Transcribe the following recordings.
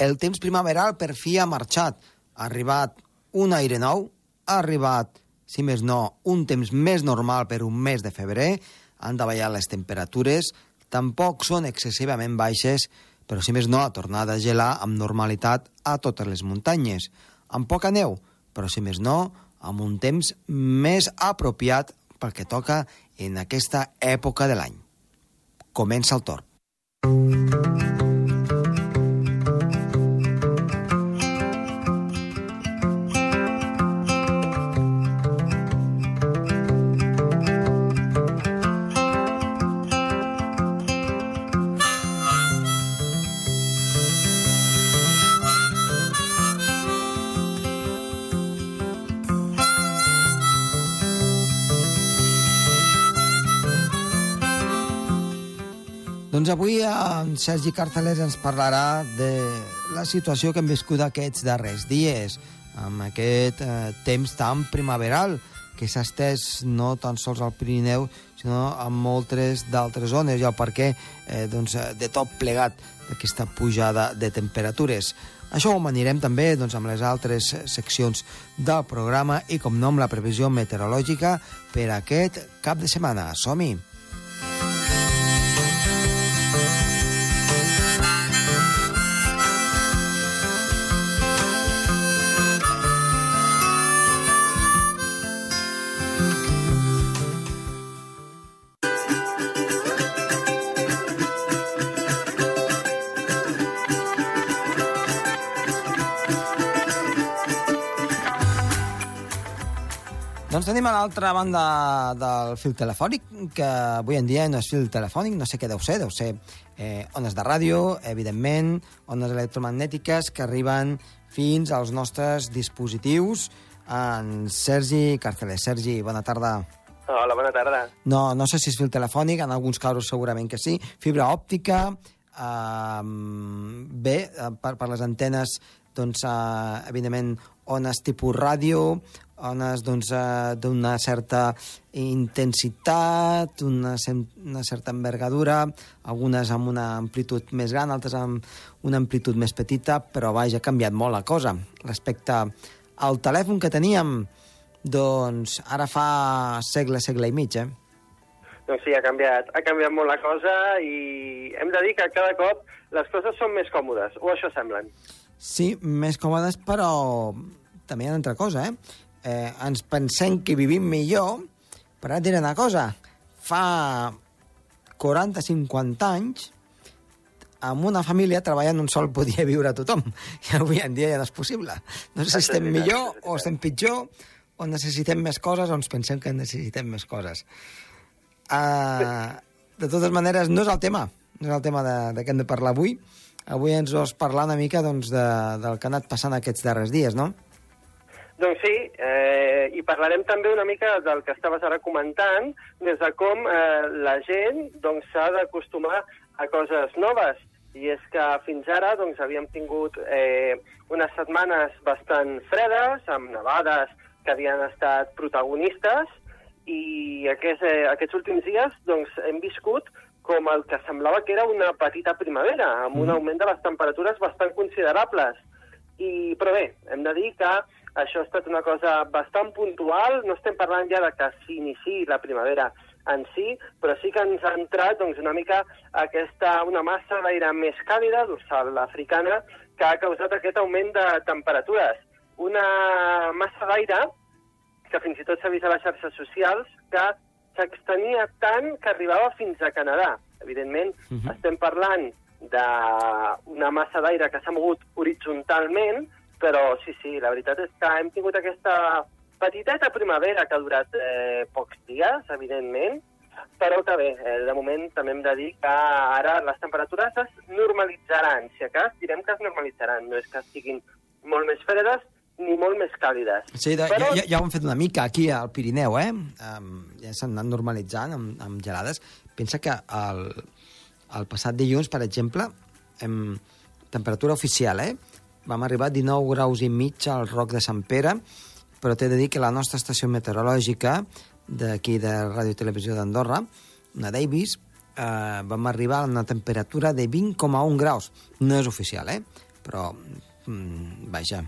El temps primaveral per fi ha marxat. Ha arribat un aire nou, ha arribat, si més no, un temps més normal per un mes de febrer, han davallat les temperatures, tampoc són excessivament baixes, però si més no, ha tornat a gelar amb normalitat a totes les muntanyes. Amb poca neu, però si més no, amb un temps més apropiat pel que toca en aquesta època de l'any. Comença el torn. Doncs avui en Sergi Carcelés ens parlarà de la situació que hem viscut aquests darrers dies, amb aquest eh, temps tan primaveral que s'ha estès no tan sols al Pirineu, sinó en moltes d'altres zones, i el perquè eh, doncs, de tot plegat d'aquesta pujada de temperatures. Això ho anirem també doncs, amb les altres seccions del programa i, com no, amb la previsió meteorològica per aquest cap de setmana. Som-hi! Tenim a l'altra banda del fil telefònic, que avui en dia no és fil telefònic, no sé què deu ser, deu ser eh, ones de ràdio, evidentment, ones electromagnètiques que arriben fins als nostres dispositius. En Sergi Carceler. Sergi, bona tarda. Hola, bona tarda. No, no sé si és fil telefònic, en alguns casos segurament que sí. Fibra òptica, eh, bé, per, per les antenes, doncs, eh, evidentment, ones tipus ràdio, ones doncs, eh, d'una certa intensitat, una, una certa envergadura, algunes amb una amplitud més gran, altres amb una amplitud més petita, però vaja, ha canviat molt la cosa. Respecte al telèfon que teníem, doncs ara fa segle, segle i mig, eh? Doncs sí, ha canviat, ha canviat molt la cosa i hem de dir que cada cop les coses són més còmodes, o això semblen. Sí, més còmodes, però també hi ha una altra cosa, eh? Eh, ens pensem que vivim millor, però ara diré una cosa, fa 40-50 anys, amb una família treballant un sol podia viure tothom, i avui en dia ja no és possible. No sé si estem millor o estem pitjor, o necessitem més coses o ens pensem que necessitem més coses. Uh, de totes maneres, no és el tema, no és el tema de, de què hem de parlar avui. Avui ens vols parlar una mica doncs, de, del que ha anat passant aquests darrers dies, no? Doncs sí, eh, i parlarem també una mica del que estaves ara comentant, des de com eh, la gent doncs, s'ha doncs, d'acostumar a coses noves. I és que fins ara doncs, havíem tingut eh, unes setmanes bastant fredes, amb nevades que havien estat protagonistes, i aquests, eh, aquests últims dies doncs, hem viscut com el que semblava que era una petita primavera, amb un augment de les temperatures bastant considerables. I, però bé, hem de dir que això ha estat una cosa bastant puntual, no estem parlant ja de que s'iniciï la primavera en si, però sí que ens ha entrat doncs, una mica aquesta, una massa d'aire més càlida, dorsal africana, que ha causat aquest augment de temperatures. Una massa d'aire que fins i tot s'ha vist a les xarxes socials que s'extenia tant que arribava fins a Canadà. Evidentment, uh -huh. estem parlant d'una massa d'aire que s'ha mogut horitzontalment, però sí, sí, la veritat és que hem tingut aquesta petiteta primavera que ha durat eh, pocs dies, evidentment, però que bé, eh, de moment també hem de dir que ara les temperatures es normalitzaran. Si a cas, direm que es normalitzaran, no és que estiguin molt més fredes ni molt més càlides. Sí, de, però... ja, ja ho hem fet una mica aquí al Pirineu, eh? Um, ja s'han anat normalitzant amb, amb gelades. Pensa que el, el passat dilluns, per exemple, hem, temperatura oficial, eh? Vam arribar a 19 graus i mig al Roc de Sant Pere, però t'he de dir que la nostra estació meteorològica d'aquí de Ràdio Televisió d'Andorra, una Davis, eh, vam arribar a una temperatura de 20,1 graus. No és oficial, eh? però, mm, vaja,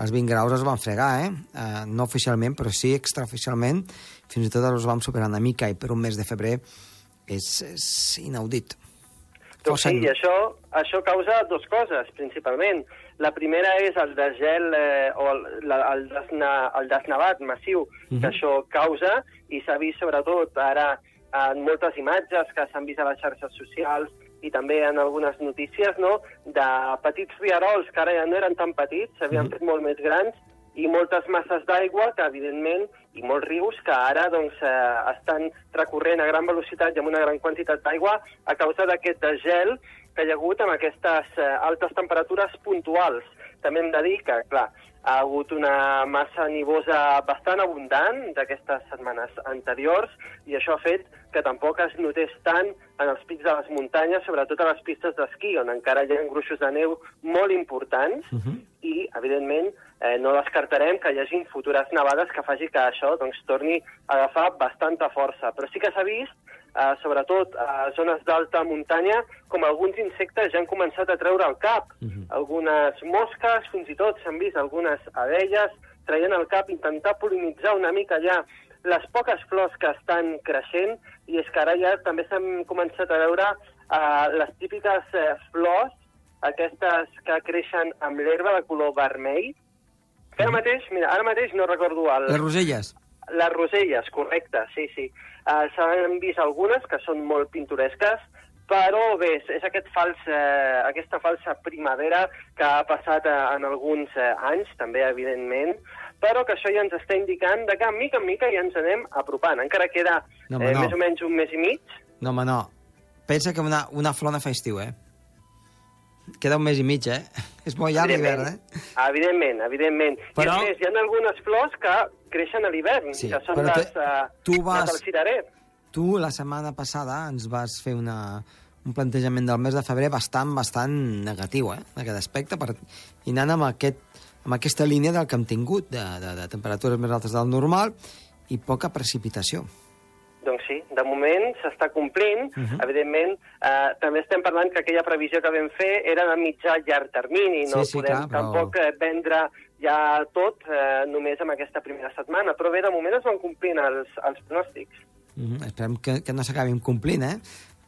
els 20 graus es van fregar, eh? Uh, no oficialment, però sí extraoficialment. Fins i tot els vam superar una mica i per un mes de febrer és, és inaudit. Doncs sí, i això, això causa dues coses, principalment. La primera és el desgel eh, o el, la, el, desna, el desnevat massiu uh -huh. que mhm. això causa i s'ha vist sobretot ara en moltes imatges que s'han vist a les xarxes socials i també en algunes notícies, no?, de petits riarols que ara ja no eren tan petits, s'havien mm. fet molt més grans, i moltes masses d'aigua que, evidentment, i molts rius que ara doncs, eh, estan recorrent a gran velocitat i amb una gran quantitat d'aigua a causa d'aquest desgel que hi ha hagut amb aquestes eh, altes temperatures puntuals. També hem de dir que, clar, ha hagut una massa nivosa bastant abundant d'aquestes setmanes anteriors i això ha fet que tampoc es notés tant en els pics de les muntanyes, sobretot a les pistes d'esquí, on encara hi ha gruixos de neu molt importants uh -huh. i, evidentment, eh, no descartarem que hi hagi futures nevades que faci que això doncs, torni a agafar bastanta força. Però sí que s'ha vist eh, sobretot a zones d'alta muntanya, com alguns insectes ja han començat a treure el cap. Uh -huh. Algunes mosques, fins i tot s'han vist algunes abelles traient el cap, intentar polinitzar una mica ja les poques flors que estan creixent, i és que ara ja també s'han començat a veure uh, les típiques uh, flors, aquestes que creixen amb l'herba de color vermell, ara mateix, mira, ara mateix no recordo el... Les roselles. Les roselles, correcte, sí, sí. Uh, S'han vist algunes que són molt pintoresques, però bé, és aquest fals, eh, aquesta falsa primavera que ha passat eh, en alguns eh, anys, també, evidentment, però que això ja ens està indicant de que, mica en mica, ja ens anem apropant. Encara queda no, eh, no. més o menys un mes i mig. No, home, no. Pensa que una, una flor no fa estiu, eh? Queda un mes i mig, eh? És molt llarg l'hivern, eh? Evidentment, evidentment. Però... I a més, hi ha algunes flors que creixen a l'hivern, sí, que són les, te, uh, tu vas, les del cirerer. Tu, la setmana passada, ens vas fer una, un plantejament del mes de febrer bastant, bastant negatiu, eh?, en aquest aspecte, per, i anant amb, aquest, amb aquesta línia del que hem tingut, de, de, de temperatures més altes del normal i poca precipitació. Doncs sí, de moment s'està complint. Uh -huh. Evidentment, eh, també estem parlant que aquella previsió que vam fer era de mitjà llarg termini. No sí, sí, podem clar, però... tampoc eh, vendre ja tot eh, només amb aquesta primera setmana. Però bé, de moment es van complint els, els pronòstics. Uh -huh. Esperem que, que no s'acabin complint, eh?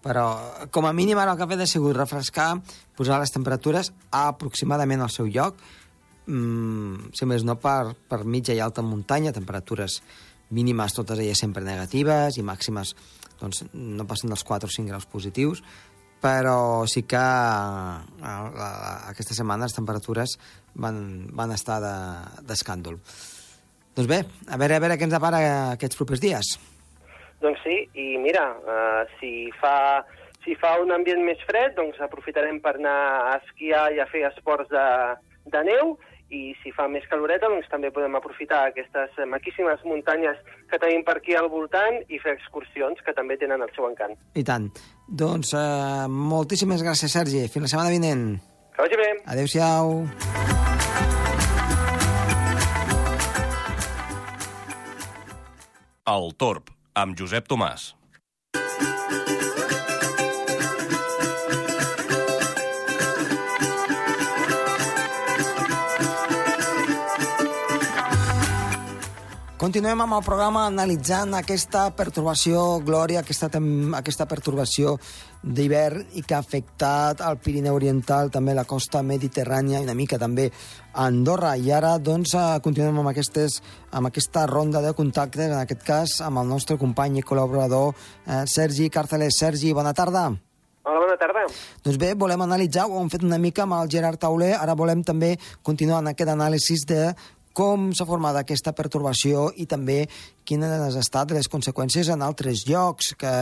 Però, com a mínim, ara el que ha fet ha sigut refrescar, posar les temperatures aproximadament al seu lloc, mm, si més no per, per mitja i alta muntanya, temperatures mínimes totes elles sempre negatives i màximes doncs, no passen dels 4 o 5 graus positius, però sí que eh, aquesta setmana les temperatures van, van estar d'escàndol. De, doncs bé, a veure, a veure què ens depara aquests propers dies. Doncs sí, i mira, uh, si, fa, si fa un ambient més fred, doncs aprofitarem per anar a esquiar i a fer esports de, de neu, i si fa més caloreta, doncs també podem aprofitar aquestes maquíssimes muntanyes que tenim per aquí al voltant i fer excursions que també tenen el seu encant. I tant. Doncs uh, moltíssimes gràcies, Sergi. Fins la setmana vinent. Que vagi bé. Adéu-siau. El Torb, amb Josep Tomàs. Continuem amb el programa analitzant aquesta pertorbació, Glòria, aquesta, aquesta pertorbació d'hivern i que ha afectat el Pirineu Oriental, també la costa mediterrània i una mica també a Andorra. I ara, doncs, eh, continuem amb, aquestes, amb aquesta ronda de contactes, en aquest cas amb el nostre company i col·laborador eh, Sergi Carceles. Sergi, bona tarda. Hola, bona tarda. Doncs bé, volem analitzar, ho hem fet una mica amb el Gerard Tauler, ara volem també continuar en aquest anàlisi de com s'ha format aquesta pertorbació i també quines han estat les conseqüències en altres llocs, que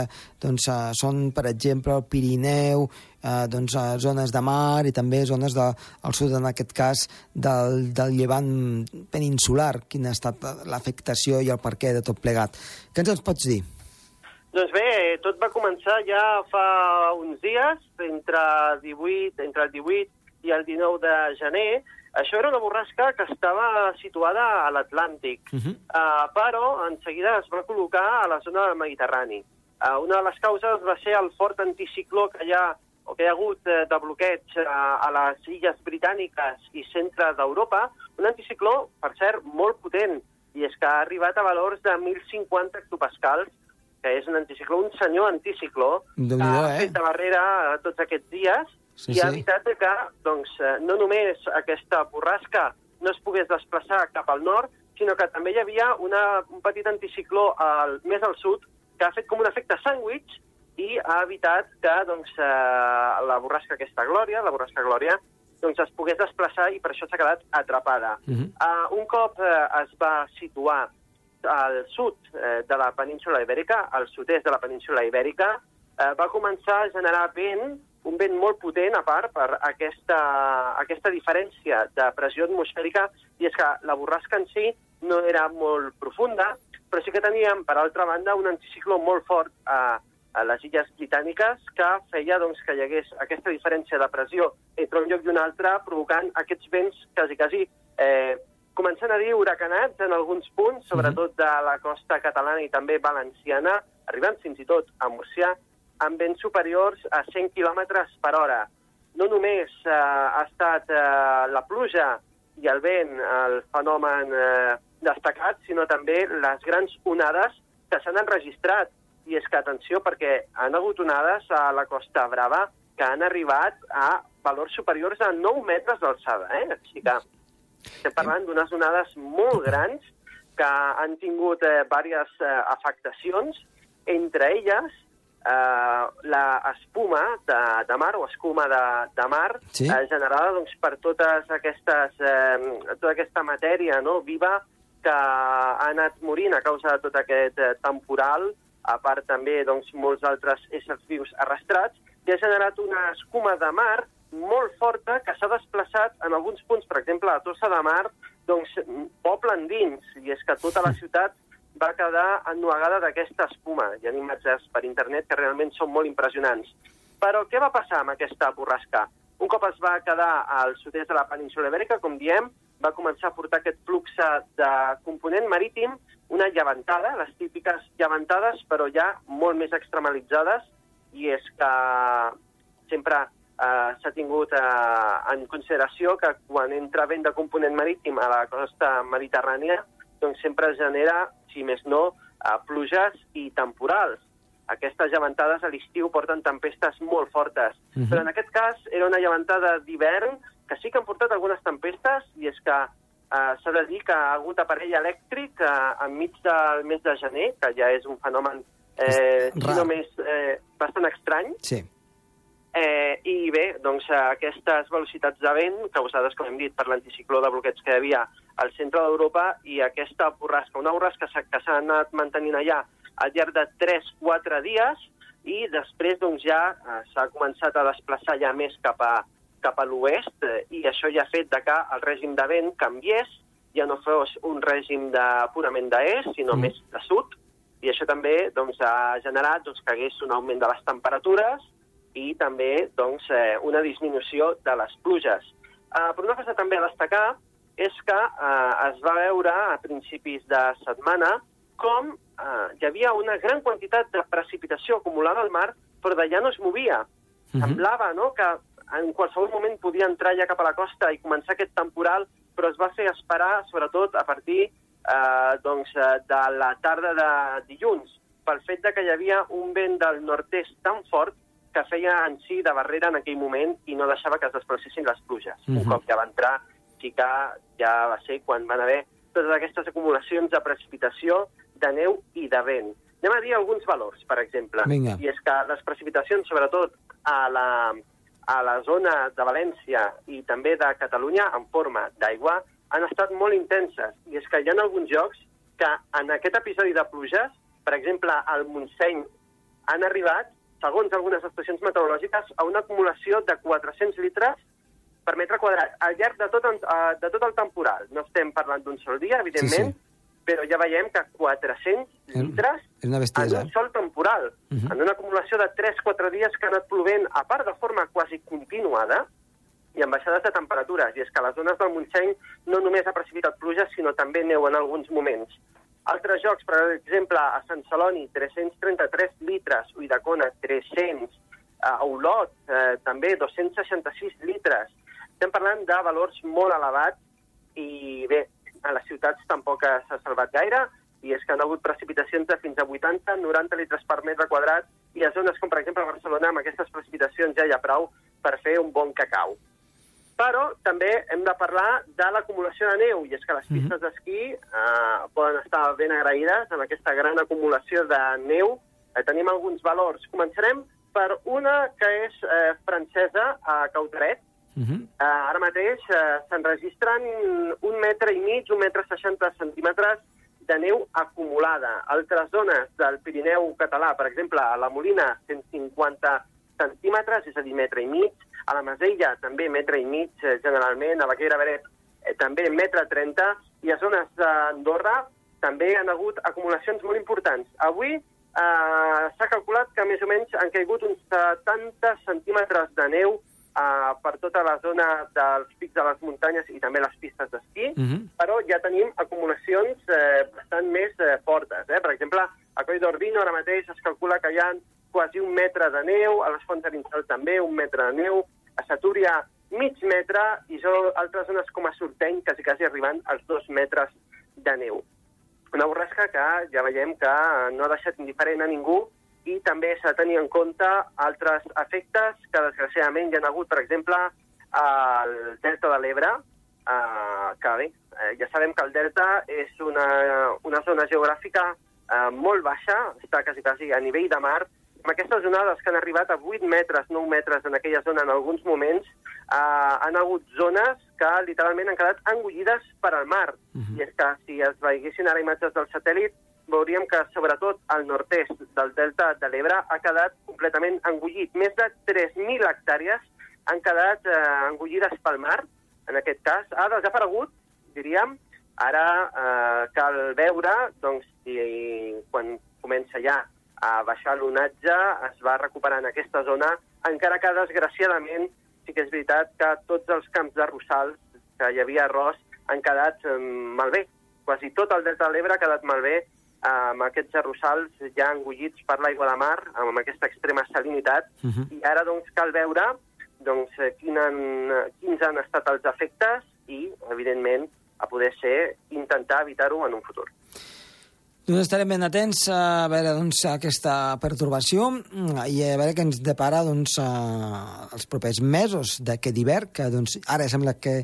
doncs, uh, són, per exemple, el Pirineu, uh, doncs, uh, zones de mar i també zones de, al sud, en aquest cas, del, del llevant peninsular. Quina ha estat l'afectació i el perquè de tot plegat. Què ens pots dir? Doncs bé, tot va començar ja fa uns dies, entre, 18, entre el 18 i el 19 de gener, això era una borrasca que estava situada a l'Atlàntic, uh -huh. uh, però en seguida es va col·locar a la zona del Mediterrani. Uh, una de les causes va ser el fort anticicló que hi ha o que hi ha hagut eh, de bloqueig a, a les illes britàniques i centre d'Europa, un anticicló, per cert, molt potent, i és que ha arribat a valors de 1.050 hectopascals, que és un anticicló, un senyor anticicló, que ha fet de barrera tots aquests dies Sí, i ha sí. evitat de que doncs, eh, no només aquesta borrasca no es pogués desplaçar cap al nord, sinó que també hi havia una, un petit anticicló al, més al sud que ha fet com un efecte sàndwich i ha evitat que doncs, eh, la borrasca aquesta Glòria, la borrasca Glòria, doncs es pogués desplaçar i per això s'ha quedat atrapada. Mhm. uh, un cop eh, es va situar al sud eh, de la península ibèrica, al sud-est de la península ibèrica, eh, va començar a generar vent, un vent molt potent, a part, per aquesta, aquesta diferència de pressió atmosfèrica, i és que la borrasca en si no era molt profunda, però sí que teníem, per altra banda, un anticicló molt fort a, a les illes britàniques que feia doncs, que hi hagués aquesta diferència de pressió entre un lloc i un altre, provocant aquests vents quasi, quasi eh, començant a dir huracanats en alguns punts, sobretot de la costa catalana i també valenciana, arribant fins i tot a Murcià, amb vents superiors a 100 km per hora. No només eh, ha estat eh, la pluja i el vent el fenomen eh, destacat, sinó també les grans onades que s'han enregistrat. I és que, atenció, perquè han hagut onades a la Costa Brava que han arribat a valors superiors a 9 metres d'alçada. Eh? Així que estem parlant d'unes onades molt grans que han tingut eh, diverses eh, afectacions, entre elles eh, la espuma de, de mar o escuma de, de mar Sí. eh, generada doncs, per totes aquestes, eh, tota aquesta matèria no, viva que ha anat morint a causa de tot aquest eh, temporal, a part també doncs, molts altres éssers vius arrastrats, i ha generat una escuma de mar molt forta que s'ha desplaçat en alguns punts, per exemple, a Tossa de Mar, doncs, poble endins, i és que tota la ciutat va quedar ennuegada d'aquesta espuma. Hi ha imatges per internet que realment són molt impressionants. Però què va passar amb aquesta borrasca? Un cop es va quedar al sud-est de la península ibèrica, com diem, va començar a portar aquest flux de component marítim, una llevantada, les típiques llevantades, però ja molt més extremalitzades, i és que sempre eh, s'ha tingut eh, en consideració que quan entra vent de component marítim a la costa mediterrània, doncs sempre genera, si més no, eh, pluges i temporals. Aquestes llevantades a l'estiu porten tempestes molt fortes. Mhm. Però en aquest cas era una llevantada d'hivern que sí que han portat algunes tempestes i és que eh, s'ha de dir que ha hagut aparell elèctric eh, enmig del mes de gener, que ja és un fenomen eh, si no més eh, bastant estrany, Sí. Eh, I bé, doncs aquestes velocitats de vent, causades, com hem dit, per l'anticicló de bloqueig que hi havia al centre d'Europa, i aquesta borrasca, una borrasca que s'ha anat mantenint allà al llarg de 3-4 dies, i després doncs, ja eh, s'ha començat a desplaçar ja més cap a, cap a l'oest, eh, i això ja ha fet de que el règim de vent canviés, ja no fos un règim de, purament d'est, sinó Mm. més de sud, i això també doncs, ha generat doncs, que hagués un augment de les temperatures i també doncs, eh, una disminució de les pluges. Uh, però una cosa també a destacar és que uh, es va veure a principis de setmana com uh, hi havia una gran quantitat de precipitació acumulada al mar, però d'allà no es movia. Mhm. Semblava no, que en qualsevol moment podia entrar ja cap a la costa i començar aquest temporal, però es va fer esperar, sobretot a partir eh, doncs, eh, de la tarda de dilluns, pel fet de que hi havia un vent del nord-est tan fort que feia en si de barrera en aquell moment i no deixava que es desplacessin les pluges. Un Mhm. cop ja va entrar, sí que ja va ser quan van haver totes aquestes acumulacions de precipitació, de neu i de vent. Anem a dir alguns valors, per exemple. Vinga. I és que les precipitacions, sobretot a la, a la zona de València i també de Catalunya, en forma d'aigua, han estat molt intenses. I és que hi ha alguns llocs que en aquest episodi de pluges, per exemple, al Montseny, han arribat, segons algunes estacions meteorològiques, a una acumulació de 400 litres per metre quadrat al llarg de tot, eh, de tot el temporal. No estem parlant d'un sol dia, evidentment, Sí, però ja veiem que 400 Eh, litres és una en un sol temporal, Mhm. en una acumulació de 3-4 dies que ha anat plovent, a part de forma quasi continuada, i amb baixades de temperatures. I és que a les zones del Montseny no només ha precipitat pluja, sinó també neu en alguns moments. Altres jocs, per exemple, a Sant Celoni, 333 litres, Uidacona, 300, A Olot, eh, també 266 litres. Estem parlant de valors molt elevats i bé, a les ciutats tampoc s'ha salvat gaire i és que han hagut precipitacions de fins a 80-90 litres per metre quadrat i a zones com, per exemple, Barcelona, amb aquestes precipitacions ja hi ha prou per fer un bon cacau. Però també hem de parlar de l'acumulació de neu, i és que les pistes mm -hmm. d'esquí eh, poden estar ben agraïdes amb aquesta gran acumulació de neu. Eh, tenim alguns valors. Començarem per una que és eh, francesa, a Cauteret. Mm -hmm. eh, ara mateix eh, s'enregistren un metre i mig, un metre 60 centímetres de neu acumulada. Altres zones del Pirineu català, per exemple, a la Molina, 150 centímetres, és a dir, metre i mig, a la Masella també metre i mig, eh, generalment, a la Queira Beret eh, també metre 30, i a zones d'Andorra també han hagut acumulacions molt importants. Avui eh, s'ha calculat que més o menys han caigut uns 70 centímetres de neu eh, per tota la zona dels pics de les muntanyes i també les pistes d'esquí, uh -huh. però ja tenim acumulacions eh, bastant més eh, fortes. Eh? Per exemple, a Coll d'Orbino ara mateix es calcula que hi ha quasi un metre de neu, a les Fonts d'Arinsal també un metre de neu, a Satúria mig metre i jo, altres zones com a Sorteny quasi, quasi arribant als dos metres de neu. Una borrasca que ja veiem que no ha deixat indiferent a ningú i també s'ha de tenir en compte altres efectes que desgraciadament hi ha hagut, per exemple, al Delta de l'Ebre, eh, que bé, eh, ja sabem que el Delta és una, una zona geogràfica eh, molt baixa, està quasi, quasi a nivell de mar, amb aquestes onades que han arribat a 8 metres, 9 metres en aquella zona en alguns moments, eh, han hagut zones que literalment han quedat engullides per al mar. Uh -huh. I és que si es veiessin ara imatges del satèl·lit, veuríem que sobretot al nord-est del delta de l'Ebre ha quedat completament engullit. Més de 3.000 hectàrees han quedat eh, engullides pel mar, en aquest cas. Ha desaparegut, diríem, ara eh, cal veure doncs, si quan comença ja a baixar l'onatge, es va recuperant aquesta zona, encara que desgraciadament sí que és veritat que tots els camps de rossals que hi havia arròs han quedat eh, malbé. Quasi tot el delta de l'Ebre ha quedat malbé amb aquests arrossals ja engullits per l'aigua de mar, amb aquesta extrema salinitat, uh -huh. i ara doncs cal veure doncs, quin han, quins han estat els efectes i, evidentment, a poder ser, intentar evitar-ho en un futur. Doncs estarem ben atents a veure doncs, aquesta pertorbació i a veure què ens depara doncs, els propers mesos d'aquest hivern, que doncs, ara sembla que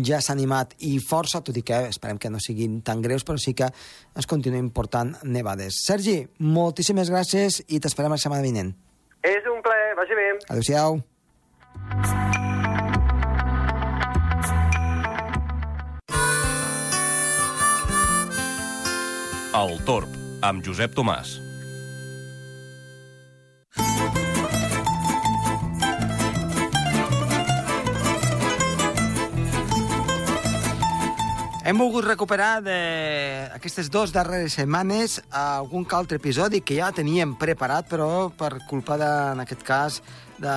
ja s'ha animat i força, tot i que esperem que no siguin tan greus, però sí que es continuïn portant nevades. Sergi, moltíssimes gràcies i t'esperem la setmana vinent. És un plaer, vagi bé. Adéu-siau. El Torb, amb Josep Tomàs. Hem volgut recuperar d'aquestes dues darreres setmanes algun altre episodi que ja teníem preparat, però per culpa de, en aquest cas, de,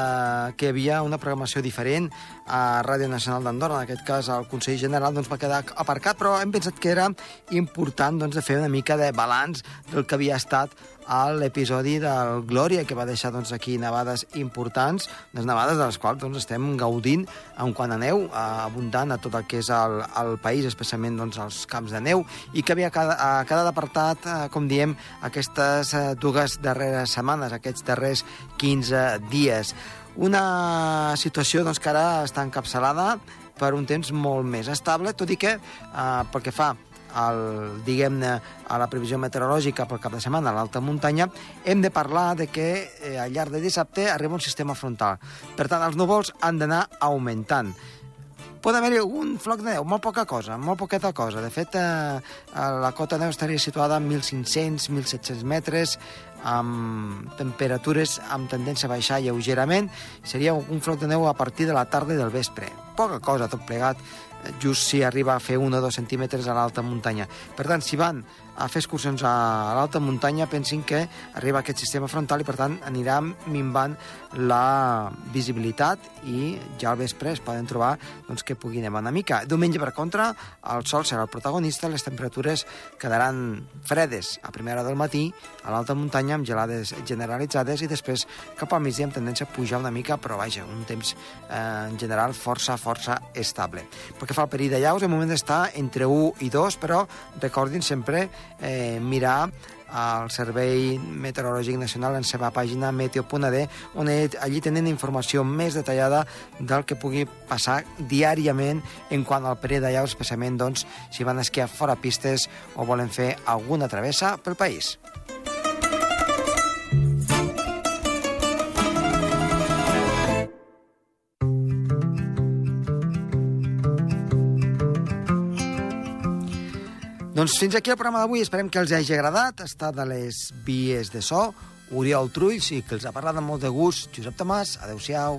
que hi havia una programació diferent a Ràdio Nacional d'Andorra, en aquest cas el Consell General doncs, va quedar aparcat, però hem pensat que era important doncs, de fer una mica de balanç del que havia estat a l'episodi del Glòria, que va deixar doncs, aquí nevades importants, les nevades de les quals doncs, estem gaudint en quant a neu, eh, abundant a tot el que és el, el país, especialment doncs, els camps de neu, i que havia quedat, eh, quedat apartat, eh, com diem, aquestes eh, dues darreres setmanes, aquests darrers 15 dies. Una situació doncs, que ara està encapçalada per un temps molt més estable, tot i que, eh, pel que fa al, diguem-ne, a la previsió meteorològica pel cap de setmana a l'alta muntanya, hem de parlar de que eh, al llarg de dissabte arriba un sistema frontal. Per tant, els núvols han d'anar augmentant. Pot haver-hi un floc de neu, molt poca cosa, molt poqueta cosa. De fet, eh, la cota de neu estaria situada a 1.500-1.700 metres, amb temperatures amb tendència a baixar lleugerament. Seria un floc de neu a partir de la tarda i del vespre. Poca cosa, tot plegat, just si arriba a fer 1 o 2 centímetres a l'alta muntanya. Per tant, si van a fer excursions a l'alta muntanya, pensin que arriba aquest sistema frontal i, per tant, anirà minvant la visibilitat i ja al vespre es poden trobar doncs, que pugui nevar una mica. Diumenge, per contra, el sol serà el protagonista, les temperatures quedaran fredes a primera hora del matí a l'alta muntanya amb gelades generalitzades i després cap al migdia amb tendència a pujar una mica, però vaja, un temps eh, en general força, força estable. Perquè fa el perill de llaus, el moment està entre 1 i 2, però recordin sempre eh, mirar al Servei Meteorològic Nacional en seva pàgina meteo.d, on allí tenen informació més detallada del que pugui passar diàriament en quant al període d'allà, especialment doncs, si van esquiar fora pistes o volen fer alguna travessa pel país. Doncs fins aquí el programa d'avui. Esperem que els hagi agradat. Està de les vies de so. Oriol Trulls i que els ha parlat amb molt de gust. Josep Tomàs, adeu-siau.